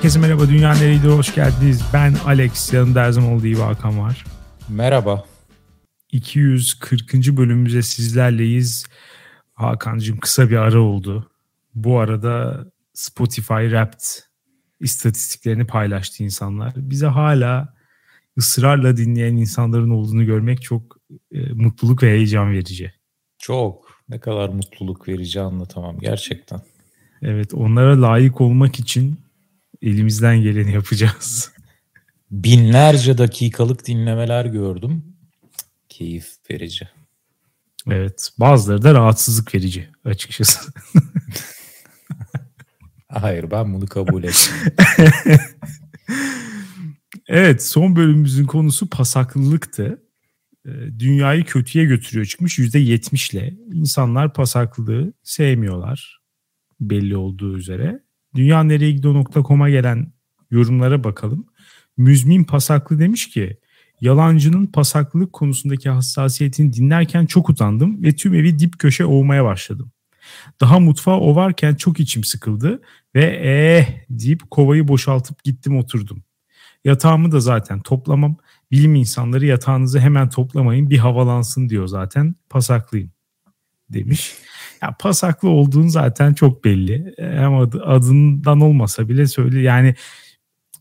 Herkese merhaba, Dünya Nereydi, hoş geldiniz. Ben Alex, yanımda her zaman olduğu gibi Hakan var. Merhaba. 240. bölümümüze sizlerleyiz. Hakan'cığım kısa bir ara oldu. Bu arada Spotify Wrapped istatistiklerini paylaştı insanlar. Bize hala ısrarla dinleyen insanların olduğunu görmek çok e, mutluluk ve heyecan verici. Çok. Ne kadar mutluluk verici anlatamam gerçekten. Evet onlara layık olmak için elimizden geleni yapacağız. Binlerce dakikalık dinlemeler gördüm. Keyif verici. Evet bazıları da rahatsızlık verici açıkçası. Hayır ben bunu kabul etmiyorum. evet son bölümümüzün konusu pasaklılıktı. Ee, dünyayı kötüye götürüyor çıkmış %70 ile. İnsanlar pasaklılığı sevmiyorlar belli olduğu üzere. Dünya nereye gidiyor.com'a gelen yorumlara bakalım. Müzmin Pasaklı demiş ki yalancının pasaklılık konusundaki hassasiyetini dinlerken çok utandım ve tüm evi dip köşe ovmaya başladım. Daha mutfağı ovarken çok içim sıkıldı ve eh deyip kovayı boşaltıp gittim oturdum. Yatağımı da zaten toplamam. Bilim insanları yatağınızı hemen toplamayın bir havalansın diyor zaten. Pasaklıyım demiş. Ya pasaklı olduğun zaten çok belli. Hem adı, adından olmasa bile söyle yani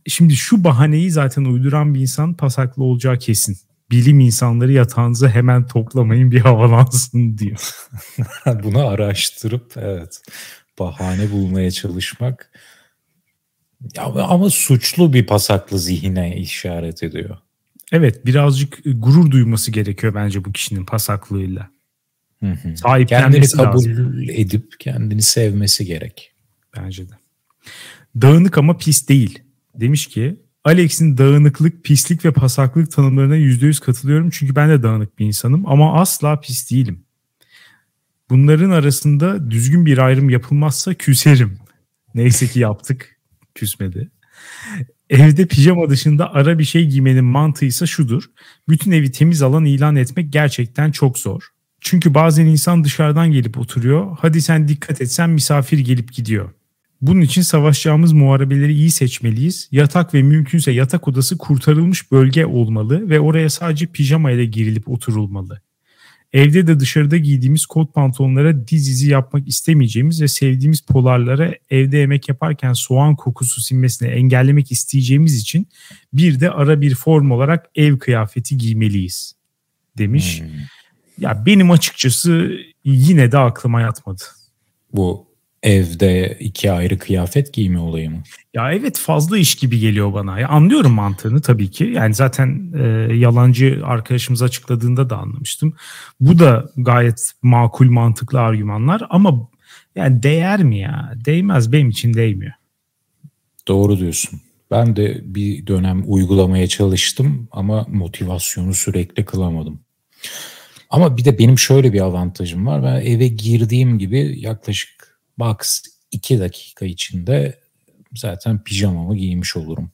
şimdi şu bahaneyi zaten uyduran bir insan pasaklı olacağı kesin. Bilim insanları yatağınızı hemen toplamayın bir havalansın diyor. Bunu araştırıp evet bahane bulmaya çalışmak ya ama suçlu bir pasaklı zihine işaret ediyor. Evet birazcık gurur duyması gerekiyor bence bu kişinin pasaklığıyla. Hı hı. Kendini kabul lazım. edip kendini sevmesi gerek. Bence de. Dağınık ama pis değil. Demiş ki Alex'in dağınıklık, pislik ve pasaklık tanımlarına %100 katılıyorum. Çünkü ben de dağınık bir insanım ama asla pis değilim. Bunların arasında düzgün bir ayrım yapılmazsa küserim. Neyse ki yaptık. Küsmedi. Evde pijama dışında ara bir şey giymenin mantığı ise şudur. Bütün evi temiz alan ilan etmek gerçekten çok zor. Çünkü bazen insan dışarıdan gelip oturuyor. Hadi sen dikkat etsen misafir gelip gidiyor. Bunun için savaşacağımız muharebeleri iyi seçmeliyiz. Yatak ve mümkünse yatak odası kurtarılmış bölge olmalı ve oraya sadece pijama ile girilip oturulmalı. Evde de dışarıda giydiğimiz kot pantolonlara diz izi yapmak istemeyeceğimiz ve sevdiğimiz polarlara evde yemek yaparken soğan kokusu sinmesini engellemek isteyeceğimiz için bir de ara bir form olarak ev kıyafeti giymeliyiz demiş. Hmm. Ya benim açıkçası yine de aklıma yatmadı. Bu evde iki ayrı kıyafet giyme olayı mı? Ya evet fazla iş gibi geliyor bana. Ya anlıyorum mantığını tabii ki. Yani zaten e, yalancı arkadaşımız açıkladığında da anlamıştım. Bu da gayet makul mantıklı argümanlar ama yani değer mi ya? Değmez benim için değmiyor. Doğru diyorsun. Ben de bir dönem uygulamaya çalıştım ama motivasyonu sürekli kılamadım. Ama bir de benim şöyle bir avantajım var. Ben eve girdiğim gibi yaklaşık max 2 dakika içinde zaten pijamamı giymiş olurum.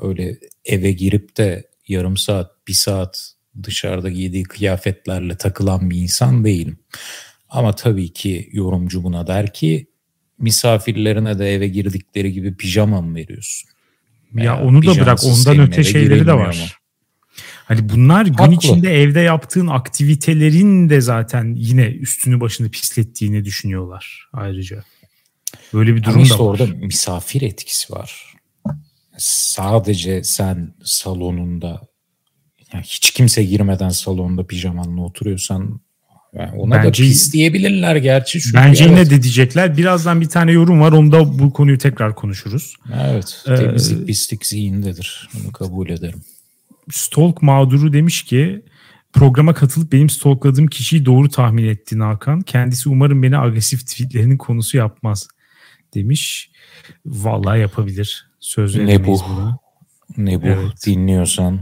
Öyle eve girip de yarım saat, bir saat dışarıda giydiği kıyafetlerle takılan bir insan değilim. Ama tabii ki yorumcu buna der ki misafirlerine de eve girdikleri gibi pijama mı veriyorsun? Ya Veya onu da bırak ondan öte şeyleri de var. Ama. Hani bunlar gün Haklı. içinde evde yaptığın aktivitelerin de zaten yine üstünü başını pislettiğini düşünüyorlar ayrıca. Böyle bir durum işte da var. orada misafir etkisi var. Sadece sen salonunda yani hiç kimse girmeden salonda pijamanla oturuyorsan yani ona bence, da pis diyebilirler gerçi. Çünkü bence evet. yine de diyecekler. Birazdan bir tane yorum var. Onda bu konuyu tekrar konuşuruz. Evet. Temizlik, ee, pislik zihindedir. Bunu kabul ederim. Stalk mağduru demiş ki programa katılıp benim stalkladığım kişiyi doğru tahmin etti Hakan. Kendisi umarım beni agresif tweetlerinin konusu yapmaz demiş. Vallahi yapabilir. Söz ne bu? Buna. Ne bu? Evet. Dinliyorsan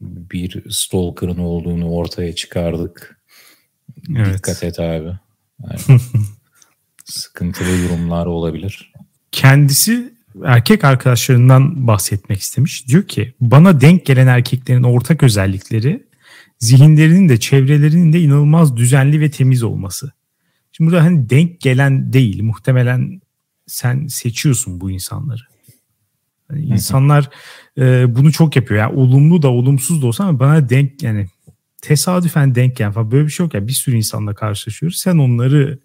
bir stalker'ın olduğunu ortaya çıkardık. Evet. Dikkat et abi. Yani sıkıntılı yorumlar olabilir. Kendisi erkek arkadaşlarından bahsetmek istemiş. Diyor ki bana denk gelen erkeklerin ortak özellikleri zihinlerinin de çevrelerinin de inanılmaz düzenli ve temiz olması. Şimdi burada hani denk gelen değil muhtemelen sen seçiyorsun bu insanları. Yani insanlar e, bunu çok yapıyor. Yani olumlu da olumsuz da olsa ama bana denk yani tesadüfen denk gelen falan böyle bir şey yok. Yani bir sürü insanla karşılaşıyoruz. Sen onları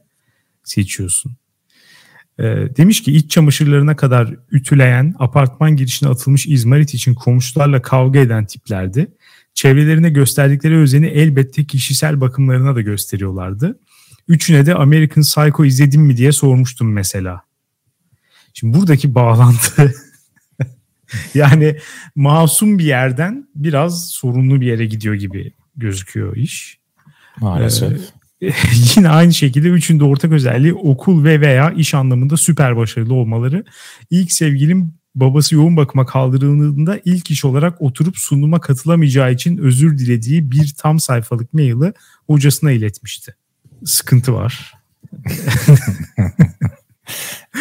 seçiyorsun. E, demiş ki iç çamaşırlarına kadar ütüleyen, apartman girişine atılmış izmarit için komşularla kavga eden tiplerdi. Çevrelerine gösterdikleri özeni elbette kişisel bakımlarına da gösteriyorlardı. Üçüne de American Psycho izledim mi diye sormuştum mesela. Şimdi buradaki bağlantı yani masum bir yerden biraz sorunlu bir yere gidiyor gibi gözüküyor iş. Maalesef. Ee, yine aynı şekilde üçünde ortak özelliği okul ve veya iş anlamında süper başarılı olmaları. İlk sevgilim babası yoğun bakıma kaldırıldığında ilk iş olarak oturup sunuma katılamayacağı için özür dilediği bir tam sayfalık maili hocasına iletmişti. Sıkıntı var.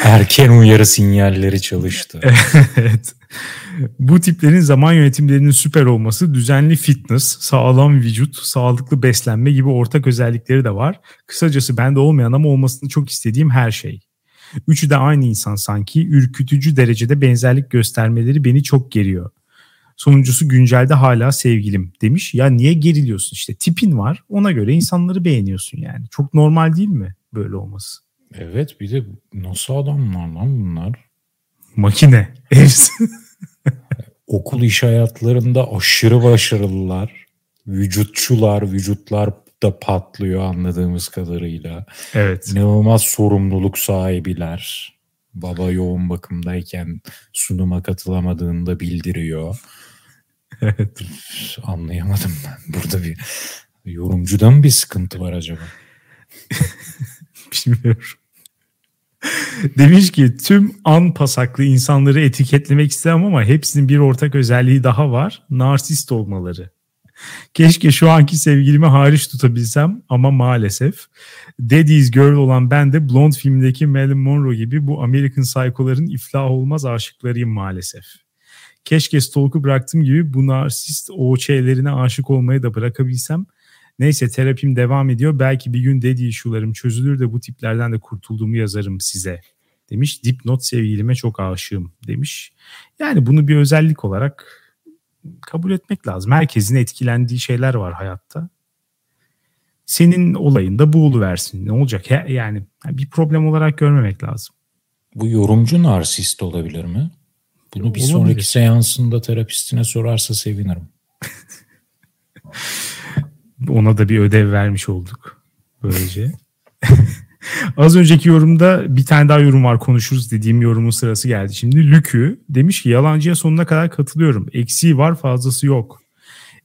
Erken uyarı sinyalleri çalıştı. evet. Bu tiplerin zaman yönetimlerinin süper olması, düzenli fitness, sağlam vücut, sağlıklı beslenme gibi ortak özellikleri de var. Kısacası bende olmayan ama olmasını çok istediğim her şey. Üçü de aynı insan sanki. Ürkütücü derecede benzerlik göstermeleri beni çok geriyor. Sonuncusu güncelde hala sevgilim demiş. Ya niye geriliyorsun işte tipin var ona göre insanları beğeniyorsun yani. Çok normal değil mi böyle olması? Evet bir de nasıl adamlar lan bunlar? Makine. Hepsi. Okul iş hayatlarında aşırı başarılılar. Vücutçular, vücutlar da patlıyor anladığımız kadarıyla. Evet. İnanılmaz sorumluluk sahibiler. Baba yoğun bakımdayken sunuma katılamadığında bildiriyor. Evet. Anlayamadım ben. Burada bir yorumcuda mı bir sıkıntı var acaba? Bilmiyorum. Demiş ki tüm an pasaklı insanları etiketlemek istemem ama hepsinin bir ortak özelliği daha var. Narsist olmaları. Keşke şu anki sevgilimi hariç tutabilsem ama maalesef. Daddy's Girl olan ben de Blonde filmindeki Marilyn Monroe gibi bu American Psycho'ların iflah olmaz aşıklarıyım maalesef. Keşke stalk'u bıraktığım gibi bu narsist OÇ'lerine aşık olmayı da bırakabilsem. Neyse terapim devam ediyor. Belki bir gün daddy issue'larım çözülür de bu tiplerden de kurtulduğumu yazarım size. Demiş dipnot sevgilime çok aşığım demiş. Yani bunu bir özellik olarak kabul etmek lazım. Herkesin etkilendiği şeyler var hayatta. Senin olayında bu versin. Ne olacak? Yani bir problem olarak görmemek lazım. Bu yorumcu narsist olabilir mi? Bunu bir olabilir. sonraki seansında terapistine sorarsa sevinirim. Ona da bir ödev vermiş olduk böylece. Az önceki yorumda bir tane daha yorum var konuşuruz dediğim yorumun sırası geldi. Şimdi Lükü demiş ki yalancıya sonuna kadar katılıyorum. Eksiği var fazlası yok.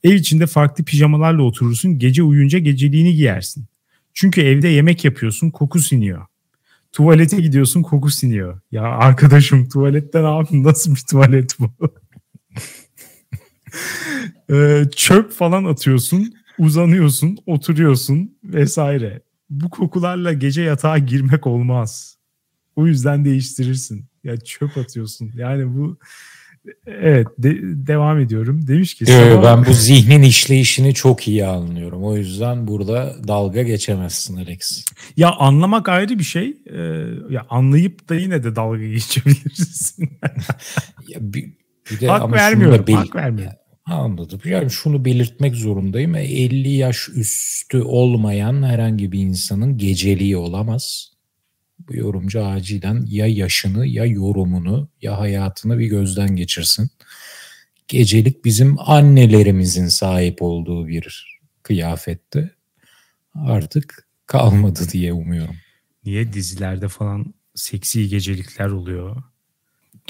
Ev içinde farklı pijamalarla oturursun gece uyuyunca geceliğini giyersin. Çünkü evde yemek yapıyorsun koku siniyor. Tuvalete gidiyorsun koku siniyor. Ya arkadaşım tuvalette ne yapayım nasıl bir tuvalet bu? ee, çöp falan atıyorsun uzanıyorsun oturuyorsun vesaire bu kokularla gece yatağa girmek olmaz. O yüzden değiştirirsin. Ya çöp atıyorsun. Yani bu evet de, devam ediyorum. Demiş ki sabah... ben bu zihnin işleyişini çok iyi anlıyorum. O yüzden burada dalga geçemezsin Alex. Ya anlamak ayrı bir şey. Ee, ya anlayıp da yine de dalga geçebilirsin. ya bir, bir de hak ama vermiyorum. Bel- hak vermiyorum. Anladım. Yani şunu belirtmek zorundayım. 50 yaş üstü olmayan herhangi bir insanın geceliği olamaz. Bu yorumcu acilen ya yaşını ya yorumunu ya hayatını bir gözden geçirsin. Gecelik bizim annelerimizin sahip olduğu bir kıyafette artık kalmadı diye umuyorum. Niye dizilerde falan seksi gecelikler oluyor?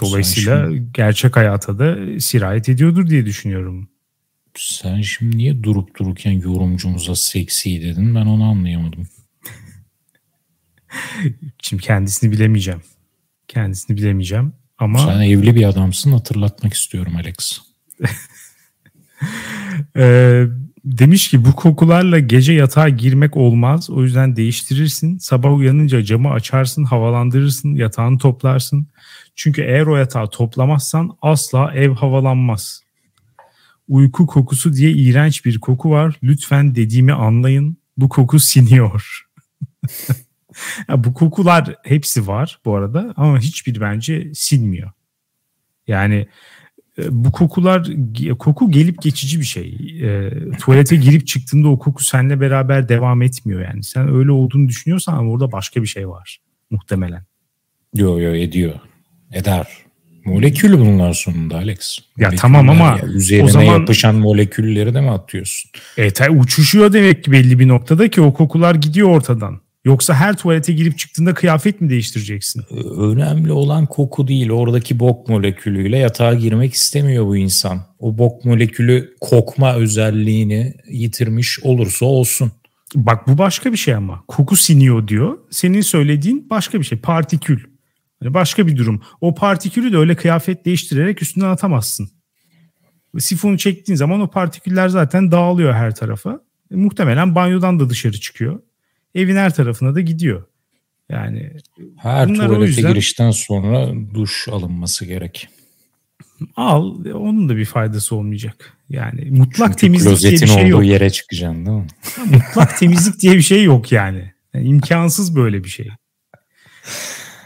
Dolayısıyla şimdi, gerçek hayata da sirayet ediyordur diye düşünüyorum. Sen şimdi niye durup dururken yorumcumuza seksi dedin ben onu anlayamadım. şimdi kendisini bilemeyeceğim. Kendisini bilemeyeceğim ama... Sen evli bir adamsın hatırlatmak istiyorum Alex. ee, demiş ki bu kokularla gece yatağa girmek olmaz. O yüzden değiştirirsin. Sabah uyanınca camı açarsın, havalandırırsın, yatağını toplarsın. Çünkü eğer o yatağı toplamazsan asla ev havalanmaz. Uyku kokusu diye iğrenç bir koku var. Lütfen dediğimi anlayın. Bu koku siniyor. ya bu kokular hepsi var bu arada ama hiçbir bence sinmiyor. Yani bu kokular koku gelip geçici bir şey. E, tuvalete girip çıktığında o koku seninle beraber devam etmiyor yani. Sen öyle olduğunu düşünüyorsan ama orada başka bir şey var muhtemelen. Yo yo ediyor. Eder. Molekül bunlar sonunda Alex. Ya tamam ama ya. üzerine o zaman, yapışan molekülleri de mi atıyorsun? Evet uçuşuyor demek ki belli bir noktada ki o kokular gidiyor ortadan. Yoksa her tuvalete girip çıktığında kıyafet mi değiştireceksin? Önemli olan koku değil. Oradaki bok molekülüyle yatağa girmek istemiyor bu insan. O bok molekülü kokma özelliğini yitirmiş olursa olsun. Bak bu başka bir şey ama. Koku siniyor diyor. Senin söylediğin başka bir şey. Partikül. Yani başka bir durum. O partikülü de öyle kıyafet değiştirerek üstünden atamazsın. Sifonu çektiğin zaman o partiküller zaten dağılıyor her tarafa. E, muhtemelen banyodan da dışarı çıkıyor. Evin her tarafına da gidiyor. Yani her tuvalete yüzden, girişten sonra duş alınması gerek. Al, onun da bir faydası olmayacak. Yani mutlak Çünkü temizlik diye bir şey olduğu yok. yere çıkacaksın değil mi? mutlak temizlik diye bir şey yok yani. yani imkansız böyle bir şey.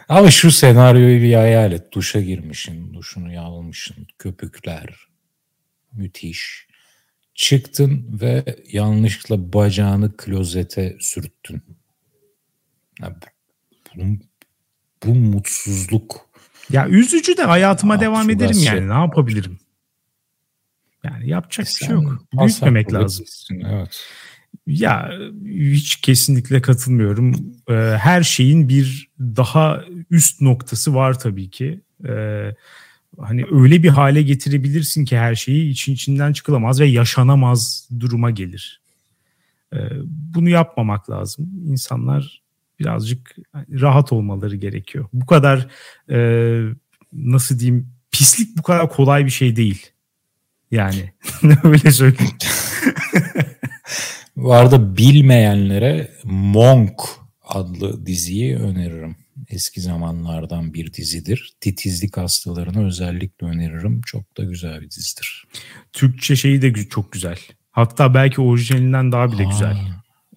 Ama şu senaryoyu bir hayal et. Duşa girmişsin, duşunu yağlamışsın, köpükler. Müthiş. Çıktın ve yanlışlıkla bacağını klozete sürttün. Ya bu, bu mutsuzluk. Ya üzücü de hayatıma devam ederim yani. Ne yapabilirim? Yani yapacak bir şey yok. Büyütmemek lazım. Evet. Ya hiç kesinlikle katılmıyorum. Ee, her şeyin bir daha üst noktası var tabii ki. Ee, hani öyle bir hale getirebilirsin ki her şeyi için içinden çıkılamaz ve yaşanamaz duruma gelir. Ee, bunu yapmamak lazım. İnsanlar birazcık rahat olmaları gerekiyor. Bu kadar e, nasıl diyeyim pislik bu kadar kolay bir şey değil. Yani öyle söyleyeyim. Bu arada bilmeyenlere Monk adlı diziyi öneririm. Eski zamanlardan bir dizidir. Titizlik hastalarına özellikle öneririm. Çok da güzel bir dizidir. Türkçe şeyi de çok güzel. Hatta belki orijinalinden daha bile Aa, güzel.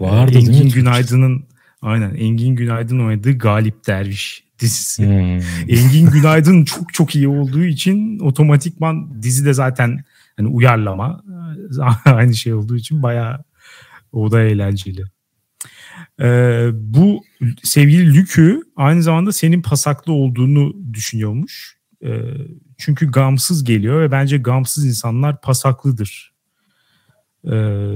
Vardı Engin değil mi? Günaydın'ın aynen Engin Günaydın oynadığı Galip Derviş dizisi. Hmm. Engin Günaydın çok çok iyi olduğu için otomatikman dizi de zaten hani uyarlama aynı şey olduğu için bayağı o da eğlenceli. Ee, bu sevgili Lükü aynı zamanda senin pasaklı olduğunu düşünüyormuş. Ee, çünkü gamsız geliyor ve bence gamsız insanlar pasaklıdır. Ee,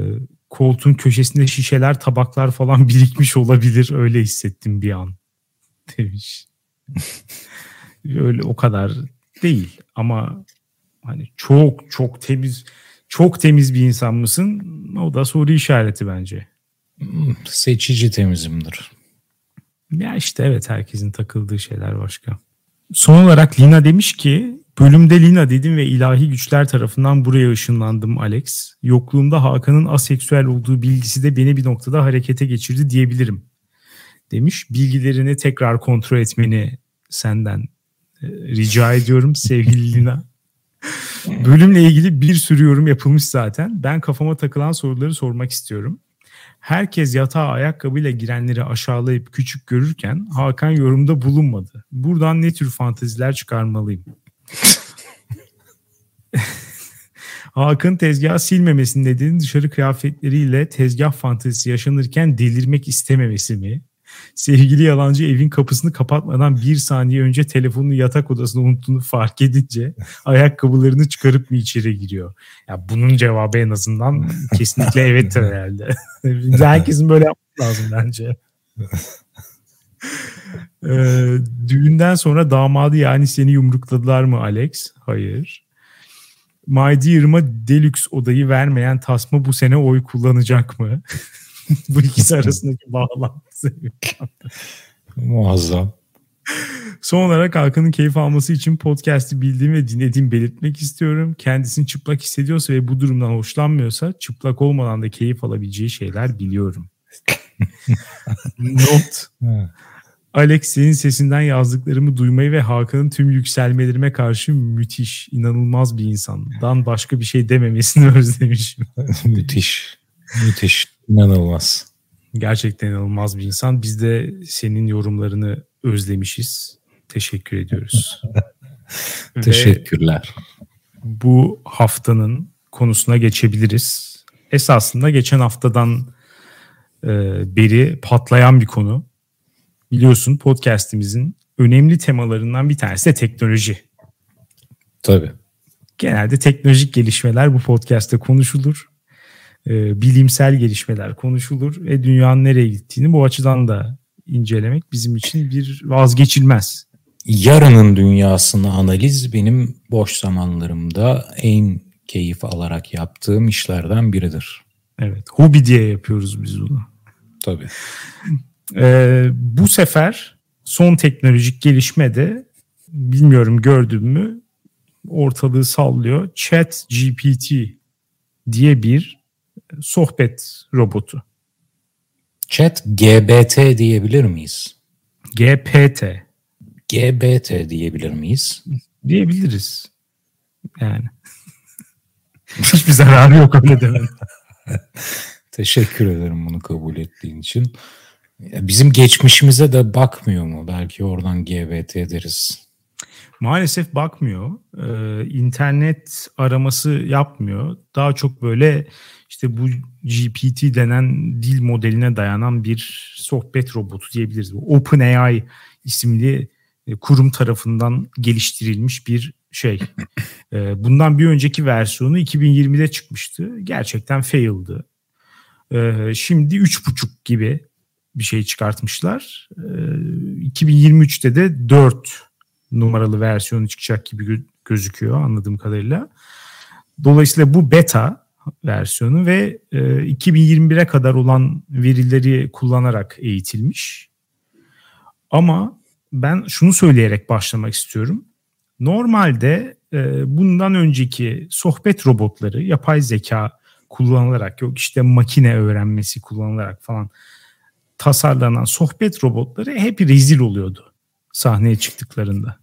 koltuğun köşesinde şişeler, tabaklar falan birikmiş olabilir. Öyle hissettim bir an demiş. Öyle o kadar değil ama hani çok çok temiz çok temiz bir insan mısın? O da soru işareti bence. Seçici temizimdir. Ya işte evet herkesin takıldığı şeyler başka. Son olarak Lina demiş ki bölümde Lina dedim ve ilahi güçler tarafından buraya ışınlandım Alex. Yokluğumda Hakan'ın aseksüel olduğu bilgisi de beni bir noktada harekete geçirdi diyebilirim. Demiş bilgilerini tekrar kontrol etmeni senden e, rica ediyorum sevgili Lina. Bölümle ilgili bir sürü yorum yapılmış zaten. Ben kafama takılan soruları sormak istiyorum. Herkes yatağa ayakkabıyla girenleri aşağılayıp küçük görürken Hakan yorumda bulunmadı. Buradan ne tür fanteziler çıkarmalıyım? Hakan tezgahı silmemesinin nedeni dışarı kıyafetleriyle tezgah fantezisi yaşanırken delirmek istememesi mi? Sevgili yalancı evin kapısını kapatmadan bir saniye önce telefonunu yatak odasında unuttuğunu fark edince ayakkabılarını çıkarıp mı içeri giriyor? Ya bunun cevabı en azından kesinlikle evettir herhalde. Herkesin böyle yapması lazım bence. ee, düğünden sonra damadı yani seni yumrukladılar mı Alex? Hayır. My Dear'ıma Deluxe odayı vermeyen tasma bu sene oy kullanacak mı? bu ikisi arasındaki bağlantı. Muazzam. Son olarak Hakan'ın keyif alması için podcast'i bildiğim ve dinlediğim belirtmek istiyorum. Kendisini çıplak hissediyorsa ve bu durumdan hoşlanmıyorsa çıplak olmadan da keyif alabileceği şeyler biliyorum. Not. Alex senin sesinden yazdıklarımı duymayı ve Hakan'ın tüm yükselmelerime karşı müthiş, inanılmaz bir insandan başka bir şey dememesini özlemişim. müthiş, müthiş, inanılmaz. Gerçekten inanılmaz bir insan. Biz de senin yorumlarını özlemişiz. Teşekkür ediyoruz. Teşekkürler. bu haftanın konusuna geçebiliriz. Esasında geçen haftadan e, beri patlayan bir konu. Biliyorsun podcast'imizin önemli temalarından bir tanesi de teknoloji. Tabii. Genelde teknolojik gelişmeler bu podcast'te konuşulur. E, bilimsel gelişmeler konuşulur ve dünyanın nereye gittiğini bu açıdan da incelemek bizim için bir vazgeçilmez. Yarının dünyasını analiz benim boş zamanlarımda en keyif alarak yaptığım işlerden biridir. Evet, hobi diye yapıyoruz biz bunu. Tabii. Ee, bu sefer son teknolojik gelişme de bilmiyorum gördün mü ortalığı sallıyor. Chat GPT diye bir sohbet robotu. Chat GBT diyebilir miyiz? GPT GBT diyebilir miyiz? diyebiliriz. Yani. Hiçbir zararı yok öyle demenin. Teşekkür ederim bunu kabul ettiğin için. Bizim geçmişimize de bakmıyor mu? Belki oradan GBT deriz. Maalesef bakmıyor. Ee, internet araması yapmıyor. Daha çok böyle işte bu GPT denen dil modeline dayanan bir sohbet robotu diyebiliriz. OpenAI isimli e, kurum tarafından geliştirilmiş bir şey. E, bundan bir önceki versiyonu 2020'de çıkmıştı. Gerçekten fail'dı. E, şimdi 3.5 gibi bir şey çıkartmışlar. 2023'te de 4 numaralı versiyonu çıkacak gibi gözüküyor anladığım kadarıyla. Dolayısıyla bu beta versiyonu ve 2021'e kadar olan verileri kullanarak eğitilmiş. Ama ben şunu söyleyerek başlamak istiyorum. Normalde e, bundan önceki sohbet robotları yapay zeka kullanılarak yok işte makine öğrenmesi kullanılarak falan tasarlanan sohbet robotları hep rezil oluyordu sahneye çıktıklarında.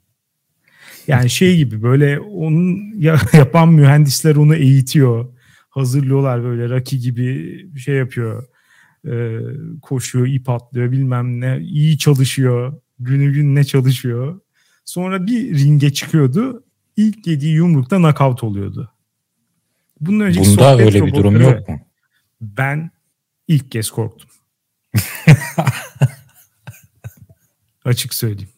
Yani şey gibi böyle onun yapan mühendisler onu eğitiyor. Hazırlıyorlar böyle Rocky gibi bir şey yapıyor. Ee, koşuyor, ip atlıyor bilmem ne. iyi çalışıyor günü gününe çalışıyor. Sonra bir ringe çıkıyordu. İlk yediği yumrukta knockout oluyordu. Bunun önceki Bunda öyle bir durum yok mu? Ben ilk kez korktum. Açık söyleyeyim.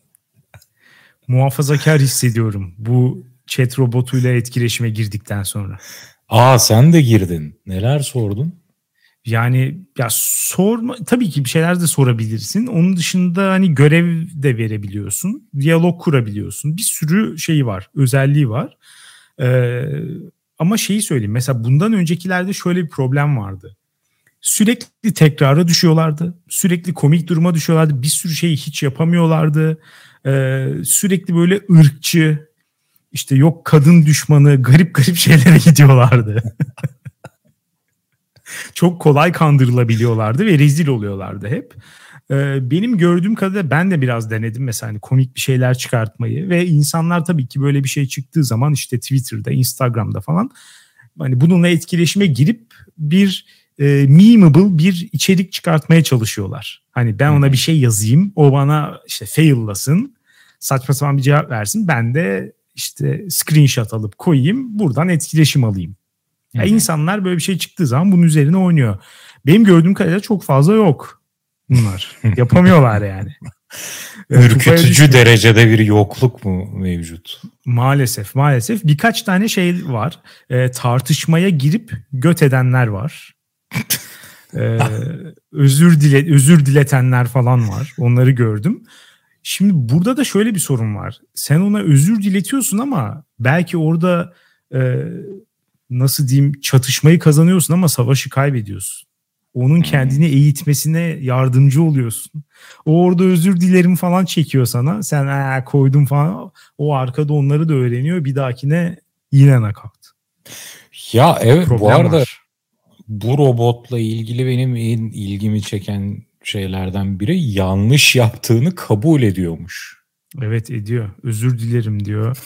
Muhafazakar hissediyorum bu chat robotuyla etkileşime girdikten sonra. Aa sen de girdin. Neler sordun? Yani ya sorma tabii ki bir şeyler de sorabilirsin. Onun dışında hani görev de verebiliyorsun. Diyalog kurabiliyorsun. Bir sürü şey var, özelliği var. Ee, ama şeyi söyleyeyim. Mesela bundan öncekilerde şöyle bir problem vardı. Sürekli tekrara düşüyorlardı. Sürekli komik duruma düşüyorlardı. Bir sürü şeyi hiç yapamıyorlardı. Ee, sürekli böyle ırkçı, işte yok kadın düşmanı, garip garip şeylere gidiyorlardı. çok kolay kandırılabiliyorlardı ve rezil oluyorlardı hep. Ee, benim gördüğüm kadarıyla ben de biraz denedim mesela hani komik bir şeyler çıkartmayı ve insanlar tabii ki böyle bir şey çıktığı zaman işte Twitter'da, Instagram'da falan hani bununla etkileşime girip bir e, memeable bir içerik çıkartmaya çalışıyorlar. Hani ben ona bir şey yazayım, o bana işte fail'lasın, saçma sapan bir cevap versin. Ben de işte screenshot alıp koyayım, buradan etkileşim alayım. Yani insanlar böyle bir şey çıktığı zaman bunun üzerine oynuyor. Benim gördüğüm kadarıyla çok fazla yok bunlar. Yapamıyorlar yani. Ürkütücü derecede bir yokluk mu mevcut? Maalesef maalesef. Birkaç tane şey var. E, tartışmaya girip göt edenler var. e, özür dile özür diletenler falan var. Onları gördüm. Şimdi burada da şöyle bir sorun var. Sen ona özür diletiyorsun ama belki orada e, nasıl diyeyim çatışmayı kazanıyorsun ama savaşı kaybediyorsun. Onun kendini eğitmesine yardımcı oluyorsun. O orada özür dilerim falan çekiyor sana. Sen Aa, koydum falan. O arkada onları da öğreniyor. Bir dahakine yine nakavt. Ya evet Problem bu arada var. bu robotla ilgili benim en ilgimi çeken şeylerden biri yanlış yaptığını kabul ediyormuş. Evet ediyor. Özür dilerim diyor.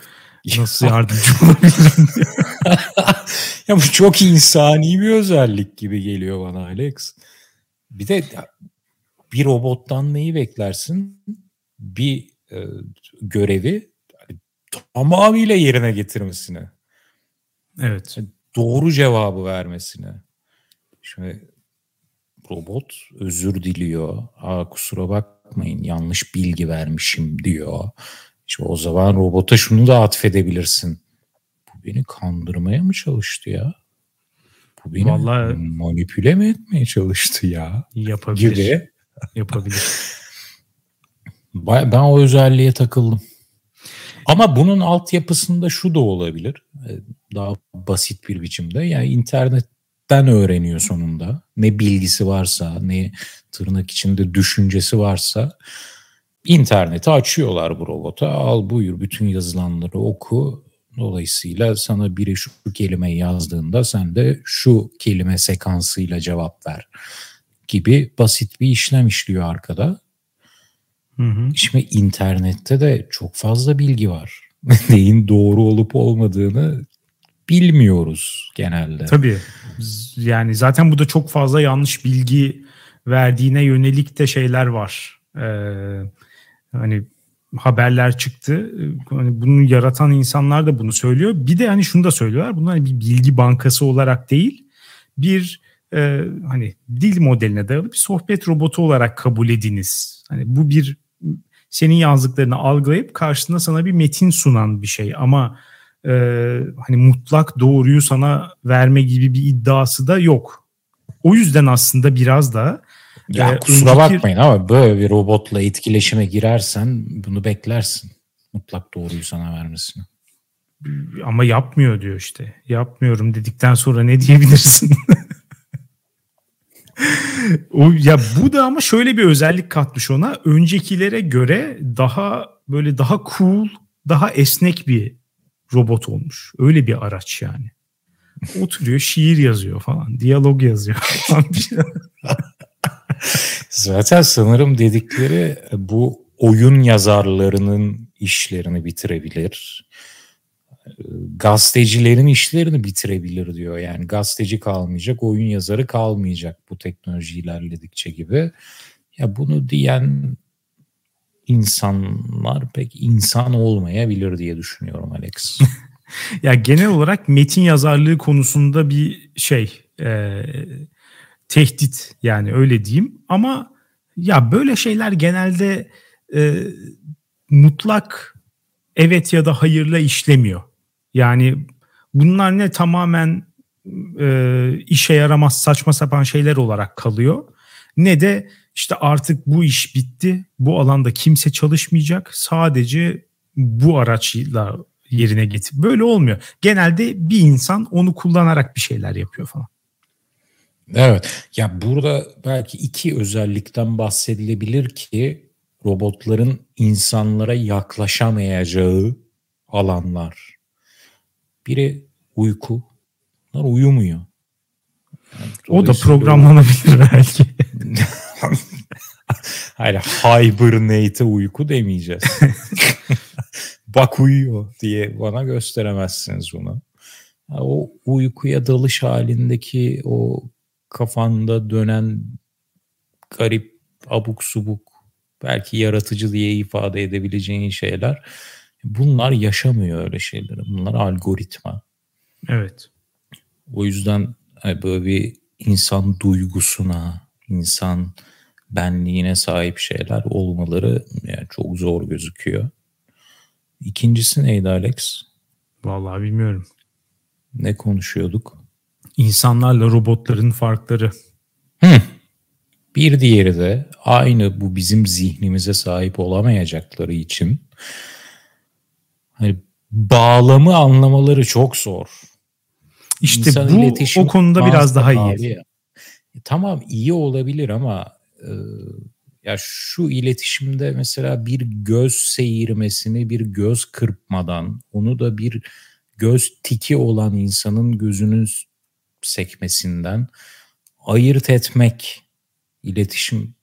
Nasıl yardımcı olabilirim ya bu çok insani bir özellik gibi geliyor bana Alex. Bir de bir robottan neyi beklersin? Bir e, görevi tamamıyla yerine getirmesini. Evet. Doğru cevabı vermesini. Şimdi robot özür diliyor. Aa, kusura bakmayın yanlış bilgi vermişim diyor. İşte o zaman robota şunu da atfedebilirsin. Bu beni kandırmaya mı çalıştı ya? Bu beni Vallahi, manipüle mi etmeye çalıştı ya? Yapabilir. Gibi. Yapabilir. Ben o özelliğe takıldım. Ama bunun altyapısında şu da olabilir. E, daha basit bir biçimde. Yani internetten öğreniyor sonunda. Ne bilgisi varsa, ne tırnak içinde düşüncesi varsa interneti açıyorlar bu robota. Al buyur bütün yazılanları oku. Dolayısıyla sana biri şu kelimeyi yazdığında sen de şu kelime sekansıyla cevap ver gibi basit bir işlem işliyor arkada. Hı hı. Şimdi internette de çok fazla bilgi var. Neyin doğru olup olmadığını bilmiyoruz genelde. Tabii. Yani zaten bu da çok fazla yanlış bilgi verdiğine yönelik de şeyler var. Ee, hani haberler çıktı. Hani bunu yaratan insanlar da bunu söylüyor. Bir de hani şunu da söylüyorlar. Bunlar hani bir bilgi bankası olarak değil, bir e, hani dil modeline dayalı bir sohbet robotu olarak kabul ediniz. Hani bu bir senin yazdıklarını algılayıp karşısında sana bir metin sunan bir şey ama e, hani mutlak doğruyu sana verme gibi bir iddiası da yok. O yüzden aslında biraz da ya e, kusura önceki... bakmayın ama böyle bir robotla etkileşime girersen bunu beklersin. Mutlak doğruyu sana vermesini. Ama yapmıyor diyor işte. Yapmıyorum dedikten sonra ne diyebilirsin? o ya bu da ama şöyle bir özellik katmış ona. Öncekilere göre daha böyle daha cool, daha esnek bir robot olmuş. Öyle bir araç yani. Oturuyor, şiir yazıyor falan, diyalog yazıyor falan. Zaten sanırım dedikleri bu oyun yazarlarının işlerini bitirebilir gazetecilerin işlerini bitirebilir diyor. Yani gazeteci kalmayacak, oyun yazarı kalmayacak bu teknoloji ilerledikçe gibi. Ya bunu diyen insanlar pek insan olmayabilir diye düşünüyorum Alex. ya genel olarak metin yazarlığı konusunda bir şey e, tehdit yani öyle diyeyim ama ya böyle şeyler genelde e, mutlak evet ya da hayırla işlemiyor. Yani bunlar ne tamamen e, işe yaramaz saçma sapan şeyler olarak kalıyor. Ne de işte artık bu iş bitti. Bu alanda kimse çalışmayacak. Sadece bu araçla yerine getir. Böyle olmuyor. Genelde bir insan onu kullanarak bir şeyler yapıyor falan. Evet. Ya burada belki iki özellikten bahsedilebilir ki robotların insanlara yaklaşamayacağı alanlar. Biri uyku. Bunlar uyumuyor. Yani o da programlanabilir belki. Hayır hibernate uyku demeyeceğiz. Bak uyuyor diye bana gösteremezsiniz bunu. O uykuya dalış halindeki o kafanda dönen garip abuk subuk belki yaratıcı diye ifade edebileceğin şeyler Bunlar yaşamıyor öyle şeyleri. Bunlar algoritma. Evet. O yüzden böyle bir insan duygusuna, insan benliğine sahip şeyler olmaları yani çok zor gözüküyor. İkincisi neydi Alex? Vallahi bilmiyorum. Ne konuşuyorduk? İnsanlarla robotların farkları. Hı. Bir diğeri de aynı bu bizim zihnimize sahip olamayacakları için Hani bağlamı anlamaları çok zor. İşte İnsan bu o konuda biraz daha iyi. Ya. E, tamam iyi olabilir ama e, ya şu iletişimde mesela bir göz seyirmesini bir göz kırpmadan onu da bir göz tiki olan insanın gözünün sekmesinden ayırt etmek iletişim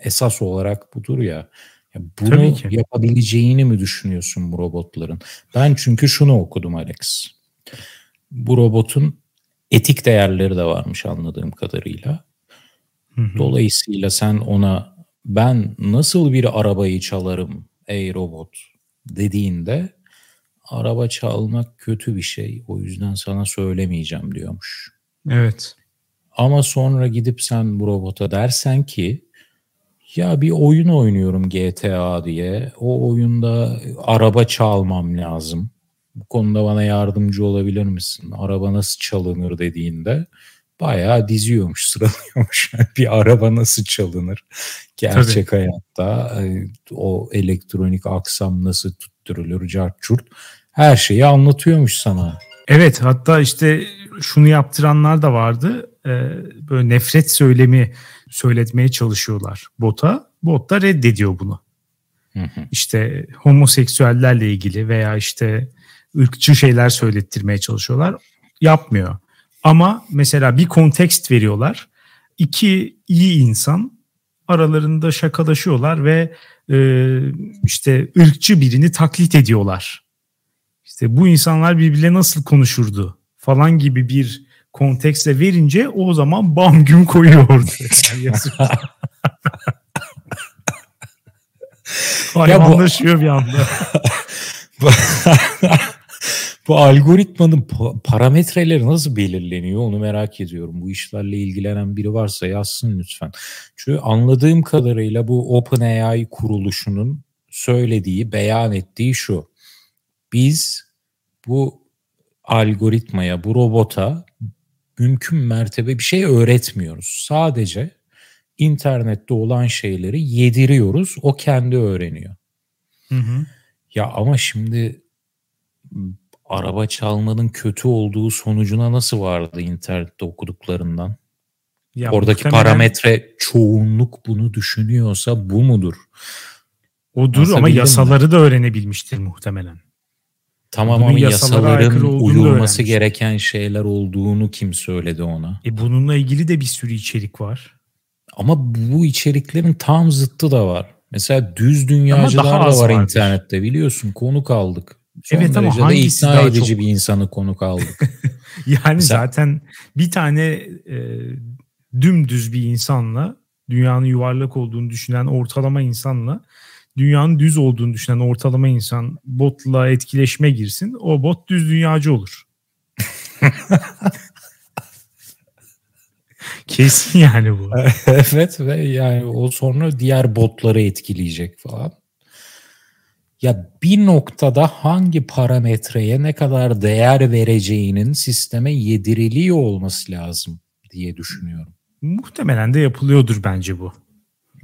esas olarak budur ya. Ya bunu yapabileceğini mi düşünüyorsun bu robotların? Ben çünkü şunu okudum Alex. Bu robotun etik değerleri de varmış anladığım kadarıyla. Hı hı. Dolayısıyla sen ona ben nasıl bir arabayı çalarım ey robot dediğinde araba çalmak kötü bir şey. O yüzden sana söylemeyeceğim diyormuş. Evet. Ama sonra gidip sen bu robota dersen ki ya bir oyun oynuyorum GTA diye. O oyunda araba çalmam lazım. Bu konuda bana yardımcı olabilir misin? Araba nasıl çalınır dediğinde bayağı diziyormuş, sıralıyormuş. bir araba nasıl çalınır? Gerçek Tabii. hayatta e, o elektronik aksam nasıl tutturulur, cart çurt her şeyi anlatıyormuş sana. Evet hatta işte şunu yaptıranlar da vardı. Ee, böyle nefret söylemi söyletmeye çalışıyorlar bota. Bot da reddediyor bunu. Hı hı. İşte homoseksüellerle ilgili veya işte ırkçı şeyler söylettirmeye çalışıyorlar. Yapmıyor. Ama mesela bir kontekst veriyorlar. İki iyi insan aralarında şakalaşıyorlar ve e, işte ırkçı birini taklit ediyorlar. İşte bu insanlar birbirle nasıl konuşurdu falan gibi bir kontekstle verince o zaman bam güm koyuyor orada. Hayvanlaşıyor bir anda. Bu algoritmanın parametreleri nasıl belirleniyor onu merak ediyorum. Bu işlerle ilgilenen biri varsa yazsın lütfen. Çünkü anladığım kadarıyla bu OpenAI kuruluşunun söylediği, beyan ettiği şu. Biz bu algoritmaya, bu robota mümkün mertebe bir şey öğretmiyoruz. Sadece internette olan şeyleri yediriyoruz. O kendi öğreniyor. Hı hı. Ya ama şimdi araba çalmanın kötü olduğu sonucuna nasıl vardı internette okuduklarından? Ya Oradaki muhtemelen... parametre çoğunluk bunu düşünüyorsa bu mudur? Odur ama yasaları mi? da öğrenebilmiştir muhtemelen. Tamam ama yasaların uyulması gereken şeyler olduğunu kim söyledi ona? E bununla ilgili de bir sürü içerik var. Ama bu içeriklerin tam zıttı da var. Mesela düz dünyacılar da var vardır. internette biliyorsun konuk aldık. Son evet ama hangisi ikna edici çok... bir insanı konuk aldık. yani Mesela... zaten bir tane e, dümdüz bir insanla dünyanın yuvarlak olduğunu düşünen ortalama insanla dünyanın düz olduğunu düşünen ortalama insan botla etkileşime girsin. O bot düz dünyacı olur. Kesin yani bu. evet ve yani o sonra diğer botları etkileyecek falan. Ya bir noktada hangi parametreye ne kadar değer vereceğinin sisteme yediriliyor olması lazım diye düşünüyorum. Muhtemelen de yapılıyordur bence bu.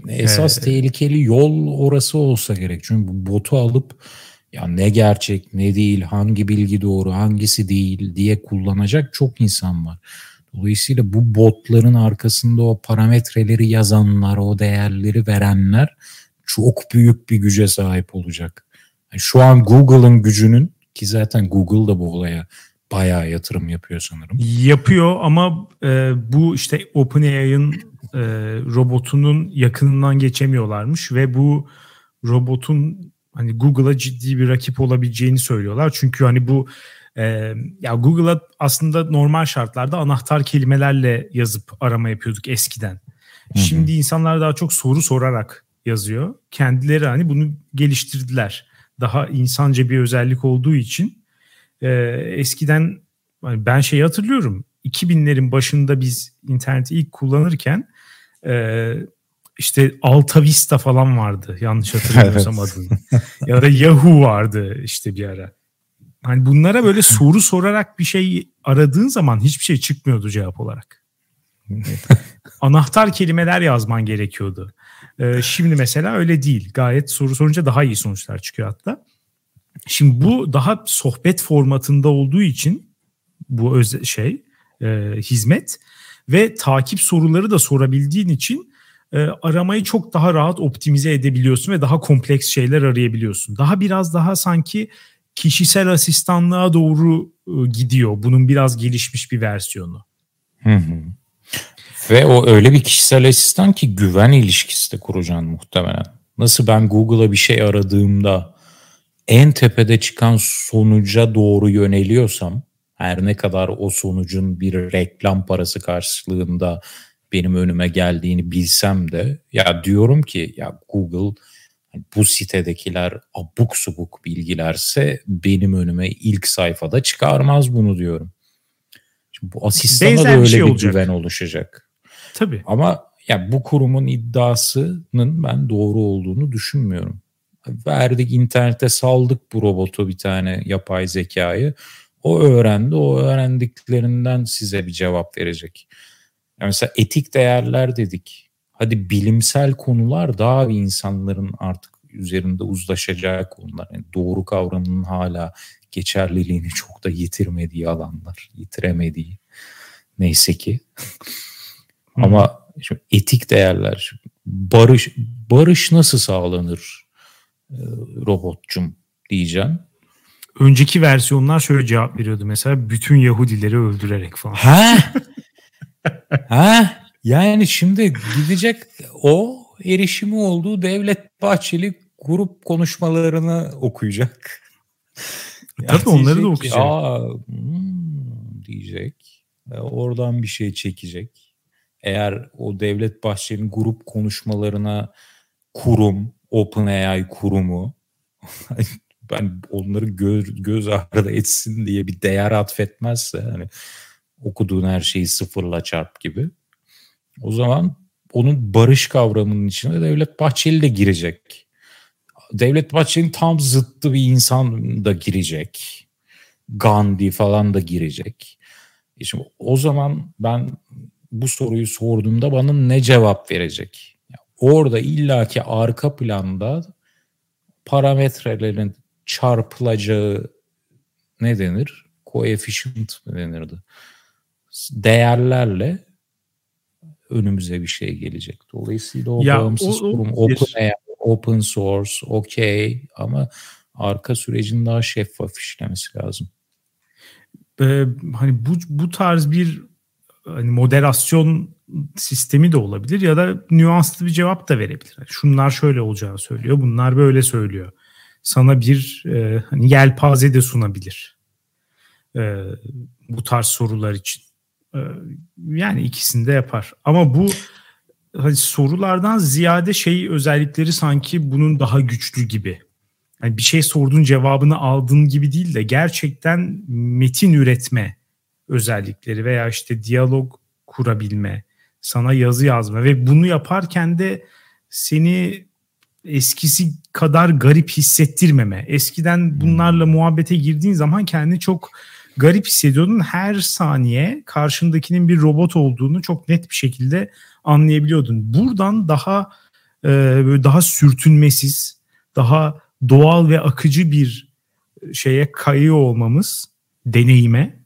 Esas ee, tehlikeli yol orası olsa gerek. Çünkü bu botu alıp ya ne gerçek ne değil hangi bilgi doğru hangisi değil diye kullanacak çok insan var. Dolayısıyla bu botların arkasında o parametreleri yazanlar, o değerleri verenler çok büyük bir güce sahip olacak. Yani şu an Google'ın gücünün ki zaten Google da bu olaya bayağı yatırım yapıyor sanırım. Yapıyor ama e, bu işte OpenAI'ın e, robotunun yakınından geçemiyorlarmış ve bu robotun hani Google'a ciddi bir rakip olabileceğini söylüyorlar. Çünkü hani bu e, ya Google'a aslında normal şartlarda anahtar kelimelerle yazıp arama yapıyorduk eskiden. Şimdi insanlar daha çok soru sorarak yazıyor. Kendileri hani bunu geliştirdiler. Daha insanca bir özellik olduğu için e, eskiden hani ben şeyi hatırlıyorum. 2000'lerin başında biz interneti ilk kullanırken e, işte Alta Vista falan vardı yanlış hatırlamıyorsam evet. adını. ya da Yahoo vardı işte bir ara. Hani bunlara böyle soru sorarak bir şey aradığın zaman hiçbir şey çıkmıyordu cevap olarak. Anahtar kelimeler yazman gerekiyordu. Ee, şimdi mesela öyle değil. Gayet soru sorunca daha iyi sonuçlar çıkıyor hatta. Şimdi bu daha sohbet formatında olduğu için bu öz şey e, hizmet ve takip soruları da sorabildiğin için e, aramayı çok daha rahat optimize edebiliyorsun ve daha kompleks şeyler arayabiliyorsun. Daha biraz daha sanki kişisel asistanlığa doğru e, gidiyor. Bunun biraz gelişmiş bir versiyonu. Hı hı. Ve o öyle bir kişisel asistan ki güven ilişkisi de kuracaksın muhtemelen. Nasıl ben Google'a bir şey aradığımda en tepede çıkan sonuca doğru yöneliyorsam her ne kadar o sonucun bir reklam parası karşılığında benim önüme geldiğini bilsem de ya diyorum ki ya Google bu sitedekiler abuk subuk bilgilerse benim önüme ilk sayfada çıkarmaz bunu diyorum. Şimdi bu asistana Benzer da öyle bir, şey bir güven oluşacak. Tabii. Ama ya bu kurumun iddiasının ben doğru olduğunu düşünmüyorum. Verdik internete saldık bu robotu bir tane yapay zekayı. O öğrendi, o öğrendiklerinden size bir cevap verecek. Yani mesela etik değerler dedik. Hadi bilimsel konular daha bir insanların artık üzerinde uzlaşacağı konular. Yani doğru kavramının hala geçerliliğini çok da yitirmediği alanlar, yitiremediği neyse ki. Ama şimdi etik değerler, barış barış nasıl sağlanır e, robotcum diyeceğim. Önceki versiyonlar şöyle cevap veriyordu mesela bütün Yahudileri öldürerek falan. Ha? ha? Yani şimdi gidecek o erişimi olduğu Devlet Bahçeli grup konuşmalarını okuyacak. Tabii onları da okuyacak. Aa, hmm, diyecek. Oradan bir şey çekecek. Eğer o Devlet Bahçeli'nin grup konuşmalarına kurum, OpenAI kurumu ben onları göz, göz ardı etsin diye bir değer atfetmezse hani okuduğun her şeyi sıfırla çarp gibi o zaman onun barış kavramının içine Devlet Bahçeli de girecek. Devlet Bahçeli'nin tam zıttı bir insan da girecek. Gandhi falan da girecek. E şimdi o zaman ben bu soruyu sorduğumda bana ne cevap verecek? Orada illaki arka planda parametrelerin çarpılacağı ne denir? Coefficient mi denirdi? Değerlerle önümüze bir şey gelecek. Dolayısıyla o ya, bağımsız o, kurum, o, open, open source, okey ama arka sürecin daha şeffaf işlemesi lazım. Ee, hani bu bu tarz bir hani moderasyon sistemi de olabilir ya da nüanslı bir cevap da verebilir. Şunlar şöyle olacağını söylüyor, bunlar böyle söylüyor. Sana bir e, hani yelpaze de sunabilir. E, bu tarz sorular için. E, yani ikisini de yapar. Ama bu hani sorulardan ziyade şey özellikleri sanki bunun daha güçlü gibi. Yani bir şey sorduğun cevabını aldığın gibi değil de gerçekten metin üretme özellikleri veya işte diyalog kurabilme, sana yazı yazma ve bunu yaparken de seni eskisi kadar garip hissettirmeme. Eskiden bunlarla muhabbete girdiğin zaman kendini çok garip hissediyordun. Her saniye karşındakinin bir robot olduğunu çok net bir şekilde anlayabiliyordun. Buradan daha e, daha sürtünmesiz, daha doğal ve akıcı bir şeye kayıyor olmamız deneyime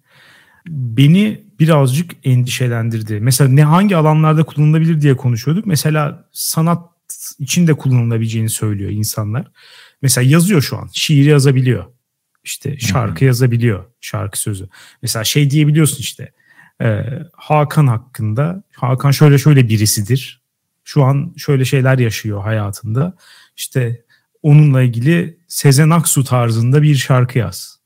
beni birazcık endişelendirdi. Mesela ne hangi alanlarda kullanılabilir diye konuşuyorduk. Mesela sanat için de kullanılabileceğini söylüyor insanlar. Mesela yazıyor şu an. Şiir yazabiliyor. İşte şarkı hmm. yazabiliyor. Şarkı sözü. Mesela şey diyebiliyorsun işte. E, Hakan hakkında Hakan şöyle şöyle birisidir. Şu an şöyle şeyler yaşıyor hayatında. İşte onunla ilgili Sezen Aksu tarzında bir şarkı yaz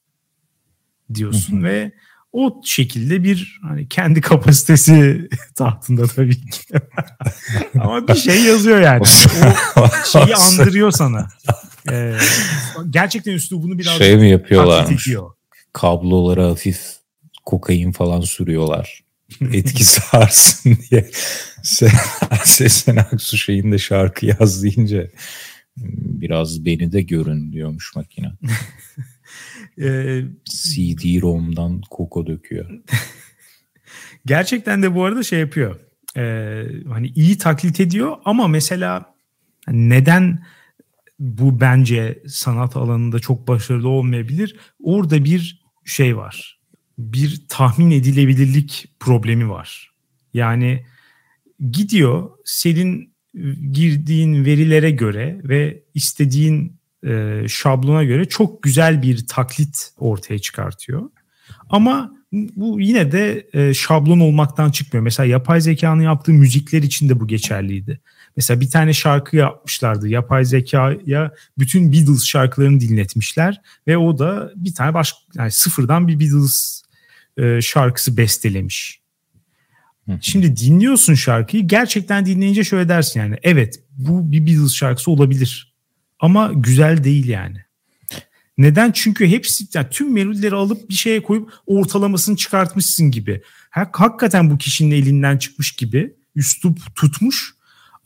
diyorsun ve o şekilde bir hani kendi kapasitesi tahtında tabii ki. Ama bir şey yazıyor yani. O şeyi andırıyor sana. Ee, gerçekten üslubunu biraz şey mi yapıyorlar? Kablolara hafif kokain falan sürüyorlar. Etkisi artsın diye. Sezen Aksu şeyinde şarkı yaz deyince biraz beni de görün diyormuş makine. Ee, CD-ROM'dan koko döküyor. Gerçekten de bu arada şey yapıyor. Ee, hani iyi taklit ediyor ama mesela neden bu bence sanat alanında çok başarılı olmayabilir? Orada bir şey var. Bir tahmin edilebilirlik problemi var. Yani gidiyor senin girdiğin verilere göre ve istediğin e, şablona göre çok güzel bir taklit ortaya çıkartıyor. Ama bu yine de e, şablon olmaktan çıkmıyor. Mesela yapay zekanın yaptığı müzikler için de bu geçerliydi. Mesela bir tane şarkı yapmışlardı. Yapay zekaya bütün Beatles şarkılarını dinletmişler ve o da bir tane başka yani sıfırdan bir Beatles e, şarkısı bestelemiş. Şimdi dinliyorsun şarkıyı gerçekten dinleyince şöyle dersin yani evet bu bir Beatles şarkısı olabilir. Ama güzel değil yani. Neden? Çünkü hepsi yani tüm melodileri alıp bir şeye koyup ortalamasını çıkartmışsın gibi. Hakikaten bu kişinin elinden çıkmış gibi üslup tutmuş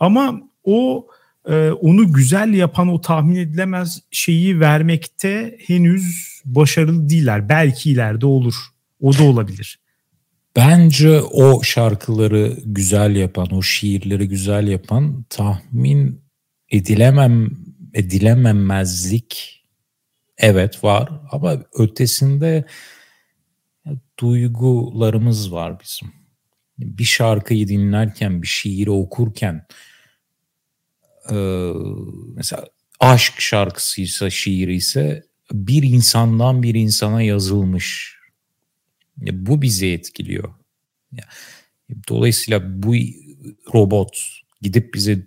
ama o e, onu güzel yapan o tahmin edilemez şeyi vermekte henüz başarılı değiller. Belki ileride olur. O da olabilir. Bence o şarkıları güzel yapan, o şiirleri güzel yapan tahmin edilemem edilememezlik evet var ama ötesinde duygularımız var bizim. Bir şarkıyı dinlerken, bir şiiri okurken e, mesela aşk şarkısıysa, şiiri ise bir insandan bir insana yazılmış. Bu bizi etkiliyor. Dolayısıyla bu robot gidip bize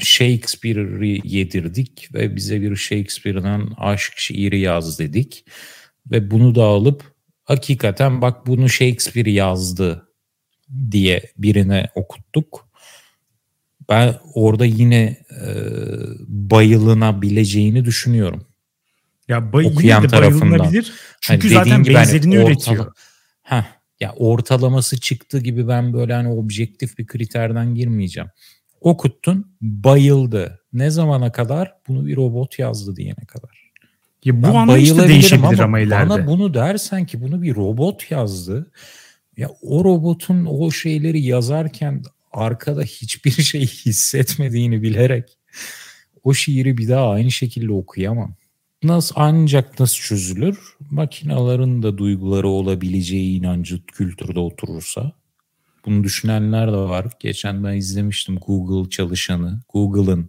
Shakespeare'ı yedirdik ve bize bir Shakespeare'dan aşk şiiri yaz dedik. Ve bunu da alıp hakikaten bak bunu Shakespeare yazdı diye birine okuttuk. Ben orada yine e, bayılınabileceğini düşünüyorum. Ya bay, okuyan yine de tarafından. Çünkü hani zaten gibi hani benzerini hani ortala, üretiyor. Heh, ya ortalaması çıktı gibi ben böyle hani objektif bir kriterden girmeyeceğim. Okuttun, bayıldı. Ne zamana kadar? Bunu bir robot yazdı diyene kadar. Ya bu ben anlayış da değişebilir ama, ama ileride. Bana bunu dersen ki bunu bir robot yazdı. Ya o robotun o şeyleri yazarken arkada hiçbir şey hissetmediğini bilerek o şiiri bir daha aynı şekilde okuyamam. Nasıl ancak nasıl çözülür? Makinaların da duyguları olabileceği inancı kültürde oturursa. Bunu düşünenler de var. Geçen ben izlemiştim Google çalışanı. Google'ın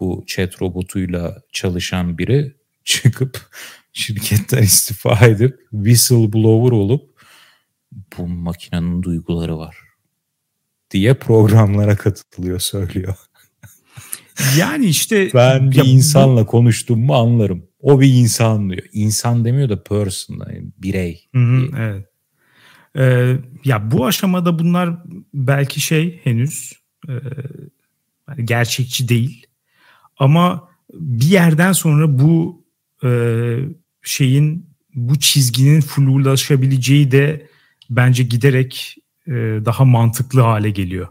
bu chat robotuyla çalışan biri çıkıp şirketten istifa edip whistleblower olup bu makinenin duyguları var diye programlara katılıyor söylüyor. Yani işte ben bir insanla bu... konuştum mu anlarım. O bir insan diyor. İnsan demiyor da person, yani birey. Hı hı, evet. Ee, ya bu aşamada bunlar belki şey henüz e, gerçekçi değil. Ama bir yerden sonra bu e, şeyin bu çizginin flulaşabileceği de bence giderek e, daha mantıklı hale geliyor.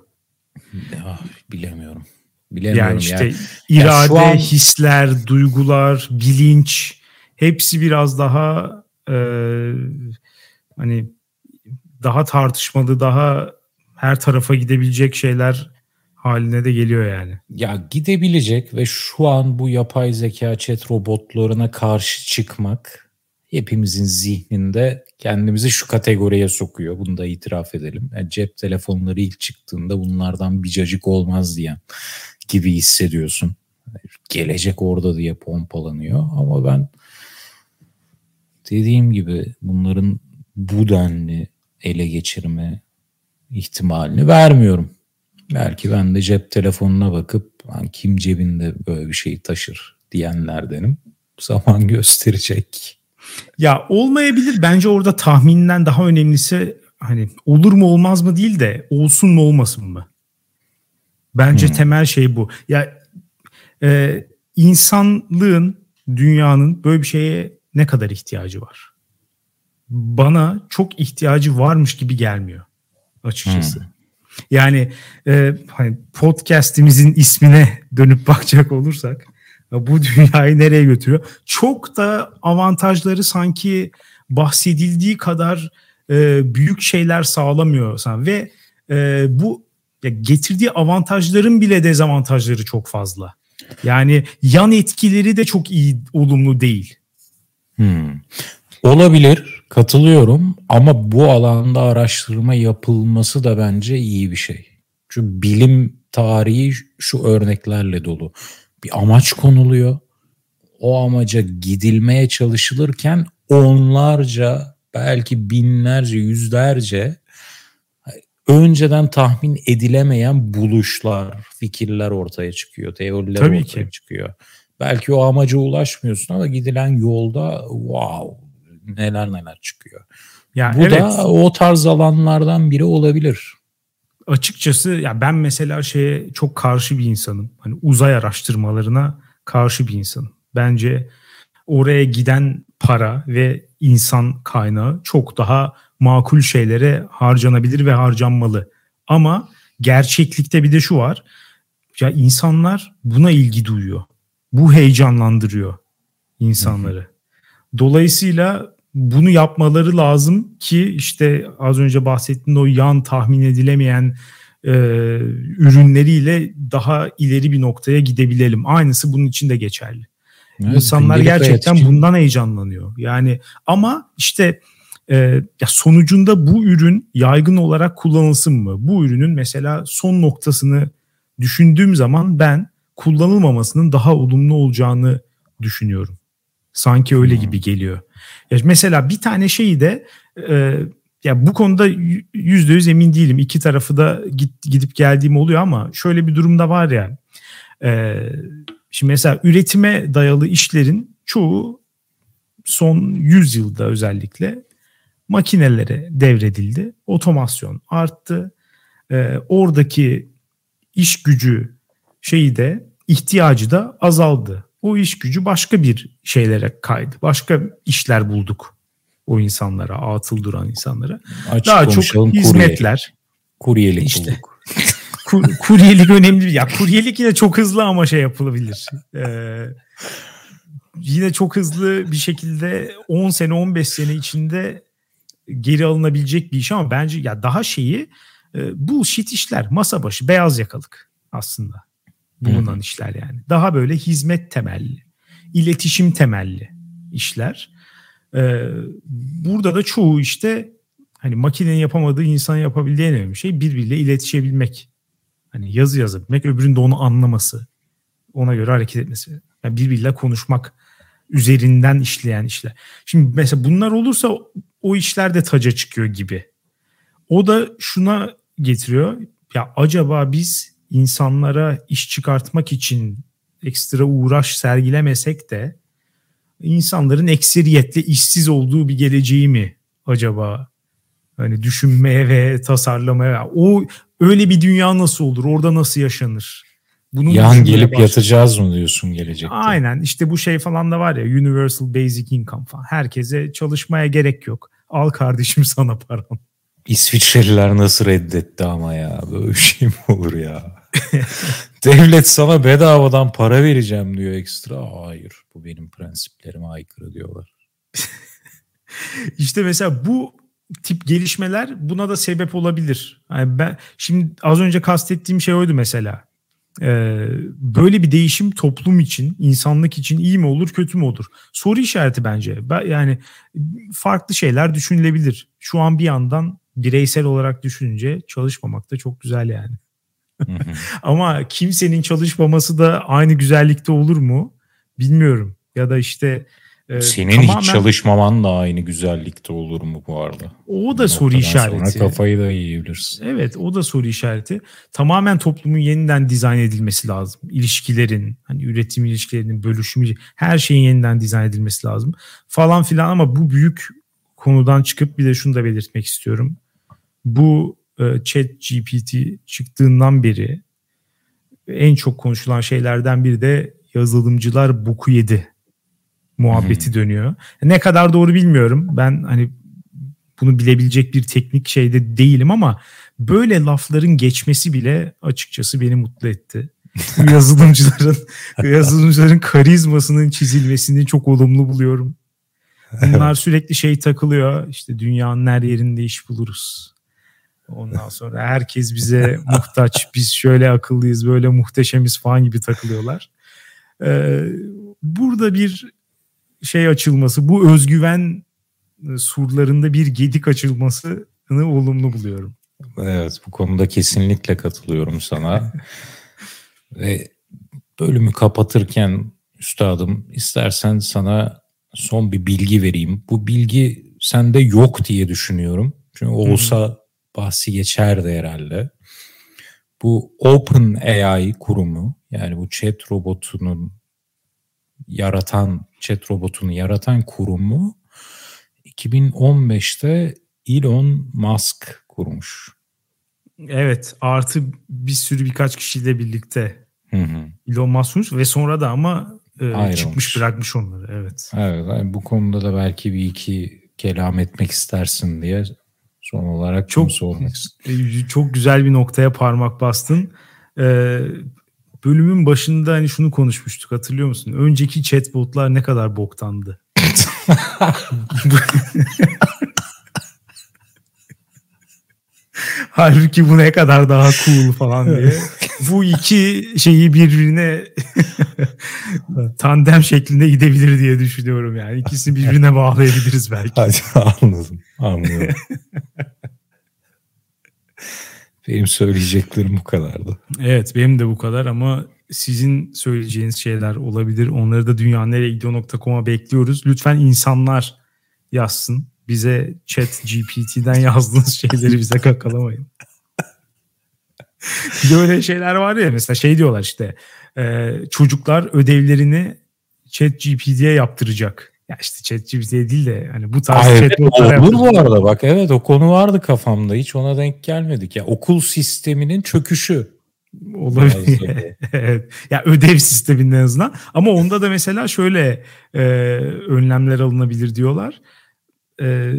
Ya, bilemiyorum. Bilemiyorum yani işte yani. irade, an... hisler, duygular, bilinç hepsi biraz daha e, hani daha tartışmalı, daha her tarafa gidebilecek şeyler haline de geliyor yani. Ya gidebilecek ve şu an bu yapay zeka chat robotlarına karşı çıkmak hepimizin zihninde kendimizi şu kategoriye sokuyor. Bunu da itiraf edelim. Yani cep telefonları ilk çıktığında bunlardan bir cacık olmaz diyen gibi hissediyorsun. Gelecek orada diye pompalanıyor ama ben dediğim gibi bunların bu denli ele geçirme ihtimalini vermiyorum. Belki ben de cep telefonuna bakıp kim cebinde böyle bir şey taşır diyenlerdenim. Zaman gösterecek. Ya olmayabilir. Bence orada tahminden daha önemlisi hani olur mu olmaz mı değil de olsun mu olmasın mı? Bence hmm. temel şey bu. Ya e, insanlığın, dünyanın böyle bir şeye ne kadar ihtiyacı var? Bana çok ihtiyacı varmış gibi gelmiyor açıkçası. Hmm. Yani e, hani podcast'imizin ismine dönüp bakacak olursak bu dünyayı nereye götürüyor? Çok da avantajları sanki bahsedildiği kadar e, büyük şeyler sağlamıyor ve e, bu ya getirdiği avantajların bile dezavantajları çok fazla. Yani yan etkileri de çok iyi, olumlu değil. Hmm. Olabilir, katılıyorum ama bu alanda araştırma yapılması da bence iyi bir şey. Çünkü bilim tarihi şu örneklerle dolu. Bir amaç konuluyor. O amaca gidilmeye çalışılırken onlarca, belki binlerce, yüzlerce önceden tahmin edilemeyen buluşlar, fikirler ortaya çıkıyor, teoriler Tabii ortaya ki. çıkıyor. Belki o amaca ulaşmıyorsun ama gidilen yolda wow neler neler çıkıyor. Yani Bu evet. da o tarz alanlardan biri olabilir. Açıkçası ya ben mesela şeye çok karşı bir insanım. Hani uzay araştırmalarına karşı bir insan. Bence oraya giden para ve insan kaynağı çok daha makul şeylere harcanabilir ve harcanmalı. Ama gerçeklikte bir de şu var. Ya insanlar buna ilgi duyuyor. Bu heyecanlandırıyor insanları. Dolayısıyla bunu yapmaları lazım ki işte az önce bahsettiğim o yan tahmin edilemeyen e, ürünleriyle daha ileri bir noktaya gidebilelim. Aynısı bunun için de geçerli. Evet, İnsanlar gerçekten bundan heyecanlanıyor. Yani ama işte e, ya sonucunda bu ürün yaygın olarak kullanılsın mı? Bu ürünün mesela son noktasını düşündüğüm zaman ben kullanılmamasının daha olumlu olacağını düşünüyorum. Sanki öyle hmm. gibi geliyor. Ya mesela bir tane şeyi de e, ya bu konuda yüzde yüz emin değilim. İki tarafı da git, gidip geldiğim oluyor ama şöyle bir durumda var ya. E, şimdi mesela üretime dayalı işlerin çoğu son 100 yılda özellikle makinelere devredildi. Otomasyon arttı. E, oradaki iş gücü şeyi de ihtiyacı da azaldı. O iş gücü başka bir şeylere kaydı. Başka işler bulduk o insanlara, atıl duran insanlara. Açık Daha çok hizmetler. Kuryelik işte. bulduk. Kur, kuryelik önemli. Ya kuryelik yine çok hızlı ama şey yapılabilir. Ee, yine çok hızlı bir şekilde 10 sene 15 sene içinde geri alınabilecek bir iş ama bence ya daha şeyi e, bullshit işler. Masa başı beyaz yakalık aslında bulunan Hı. işler yani. Daha böyle hizmet temelli, iletişim temelli işler. Ee, burada da çoğu işte hani makinenin yapamadığı insan yapabildiği en önemli şey birbiriyle iletişebilmek. Hani yazı yazabilmek, öbürünün de onu anlaması, ona göre hareket etmesi. Yani birbiriyle konuşmak üzerinden işleyen işler. Şimdi mesela bunlar olursa o işler de taca çıkıyor gibi. O da şuna getiriyor. Ya acaba biz insanlara iş çıkartmak için ekstra uğraş sergilemesek de insanların ekseriyetle işsiz olduğu bir geleceği mi acaba hani düşünmeye ve tasarlamaya o öyle bir dünya nasıl olur orada nasıl yaşanır bunu Yan gelip başladım. yatacağız mı diyorsun gelecekte? Aynen işte bu şey falan da var ya Universal Basic Income falan. Herkese çalışmaya gerek yok. Al kardeşim sana param. İsviçreliler nasıl reddetti ama ya. Böyle bir şey mi olur ya? Devlet sana bedavadan para vereceğim diyor ekstra. Hayır bu benim prensiplerime aykırı diyorlar. İşte mesela bu tip gelişmeler buna da sebep olabilir. Yani ben şimdi az önce kastettiğim şey oydu mesela. Ee, böyle bir değişim toplum için, insanlık için iyi mi olur, kötü mü olur? Soru işareti bence. Ben, yani farklı şeyler düşünülebilir. Şu an bir yandan bireysel olarak düşününce çalışmamak da çok güzel yani. Ama kimsenin çalışmaması da aynı güzellikte olur mu? Bilmiyorum. Ya da işte e, senin tamamen... hiç çalışmaman da aynı güzellikte olur mu bu arada? O da soru işareti. Sonra kafayı da yiyebilirsin. Evet o da soru işareti. Tamamen toplumun yeniden dizayn edilmesi lazım. İlişkilerin, hani üretim ilişkilerinin bölüşümü, her şeyin yeniden dizayn edilmesi lazım. Falan filan ama bu büyük konudan çıkıp bir de şunu da belirtmek istiyorum. Bu e, chat GPT çıktığından beri en çok konuşulan şeylerden biri de yazılımcılar boku yedi muhabbeti hmm. dönüyor. Ne kadar doğru bilmiyorum. Ben hani bunu bilebilecek bir teknik şeyde değilim ama böyle lafların geçmesi bile açıkçası beni mutlu etti. yazılımcıların yazılımcıların karizmasının çizilmesini çok olumlu buluyorum. Bunlar sürekli şey takılıyor. İşte dünyanın her yerinde iş buluruz. Ondan sonra herkes bize muhtaç. Biz şöyle akıllıyız, böyle muhteşemiz falan gibi takılıyorlar. Ee, burada bir şey açılması, bu özgüven surlarında bir gedik açılmasını olumlu buluyorum. Evet, bu konuda kesinlikle katılıyorum sana. Ve bölümü kapatırken üstadım istersen sana son bir bilgi vereyim. Bu bilgi sende yok diye düşünüyorum. Çünkü olsa. Bahsi geçerdi herhalde. Bu Open AI kurumu yani bu chat robotunun yaratan chat robotunu yaratan kurumu 2015'te Elon Musk kurmuş. Evet artı bir sürü birkaç kişiyle birlikte. Hı hı. Elon Musk ve sonra da ama e, çıkmış bırakmış onları. Evet. Evet. Yani bu konuda da belki bir iki kelam etmek istersin diye son olarak çok sormak istedim. E, çok güzel bir noktaya parmak bastın. Ee, bölümün başında hani şunu konuşmuştuk hatırlıyor musun? Önceki chatbotlar ne kadar boktandı. Halbuki bu ne kadar daha cool falan diye. bu iki şeyi birbirine tandem şeklinde gidebilir diye düşünüyorum yani. İkisini birbirine bağlayabiliriz belki. Hadi anladım. Anlıyorum. benim söyleyeceklerim bu kadardı. Evet benim de bu kadar ama sizin söyleyeceğiniz şeyler olabilir. Onları da dünyaneregidiyor.com'a bekliyoruz. Lütfen insanlar yazsın. Bize chat GPT'den yazdığınız şeyleri bize kakalamayın. Böyle şeyler var ya mesela şey diyorlar işte e, çocuklar ödevlerini chat GPT'ye yaptıracak. Ya işte chat GPT değil de hani bu tarz Ay, chatbotlar Olur bu arada bak evet o konu vardı kafamda hiç ona denk gelmedik. Ya okul sisteminin çöküşü. Olabilir. evet. Ya ödev sisteminde en azından. Ama onda da mesela şöyle e, önlemler alınabilir diyorlar. E,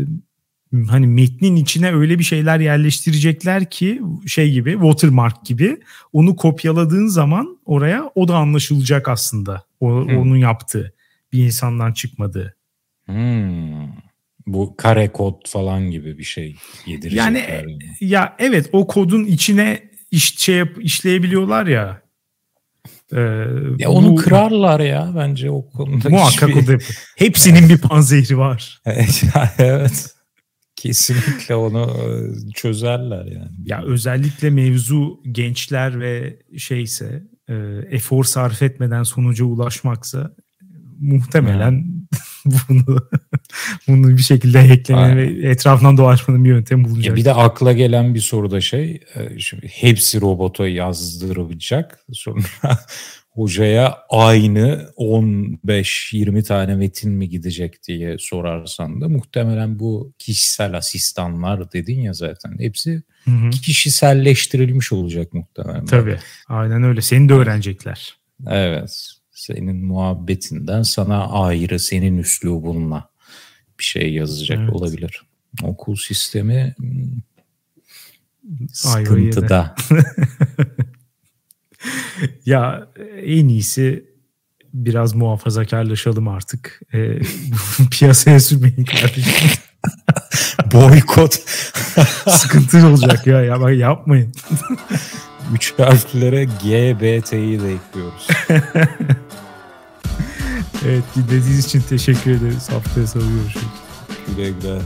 hani metnin içine öyle bir şeyler yerleştirecekler ki şey gibi watermark gibi onu kopyaladığın zaman oraya o da anlaşılacak aslında. O, hmm. Onun yaptığı bir insandan çıkmadığı. Hmm. Bu kare kod falan gibi bir şey yedirecekler. Yani, yani. ya evet o kodun içine iş, şey yap, işleyebiliyorlar ya. Ee, ya onu bu, kırarlar ya bence o konuda. Muhakkak hiçbir... o da Hepsinin bir panzehri var. evet. Kesinlikle onu e, çözerler yani. Ya özellikle mevzu gençler ve şeyse e, efor sarf etmeden sonuca ulaşmaksa muhtemelen bunu bunu bir şekilde eklemenin ve etrafından dolaşmanın bir yöntemi bulunacak. Ya bir de akla gelen bir soru da şey e, şimdi hepsi robota yazdırılacak. Sonra hocaya aynı 15-20 tane metin mi gidecek diye sorarsan da muhtemelen bu kişisel asistanlar dedin ya zaten hepsi hı hı. kişiselleştirilmiş olacak muhtemelen. Tabii aynen öyle seni de öğrenecekler. Evet senin muhabbetinden sana ayrı senin üslubunla bir şey yazacak evet. olabilir. Okul sistemi hmm, sıkıntıda. ya en iyisi biraz muhafazakarlaşalım artık. E, piyasaya sürmeyin kardeşim. Boykot. Sıkıntı olacak ya, ya yapmayın. Üç harflere GBT'yi de ekliyoruz. evet dinlediğiniz için teşekkür ederiz. Haftaya salı görüşürüz. Güle güle.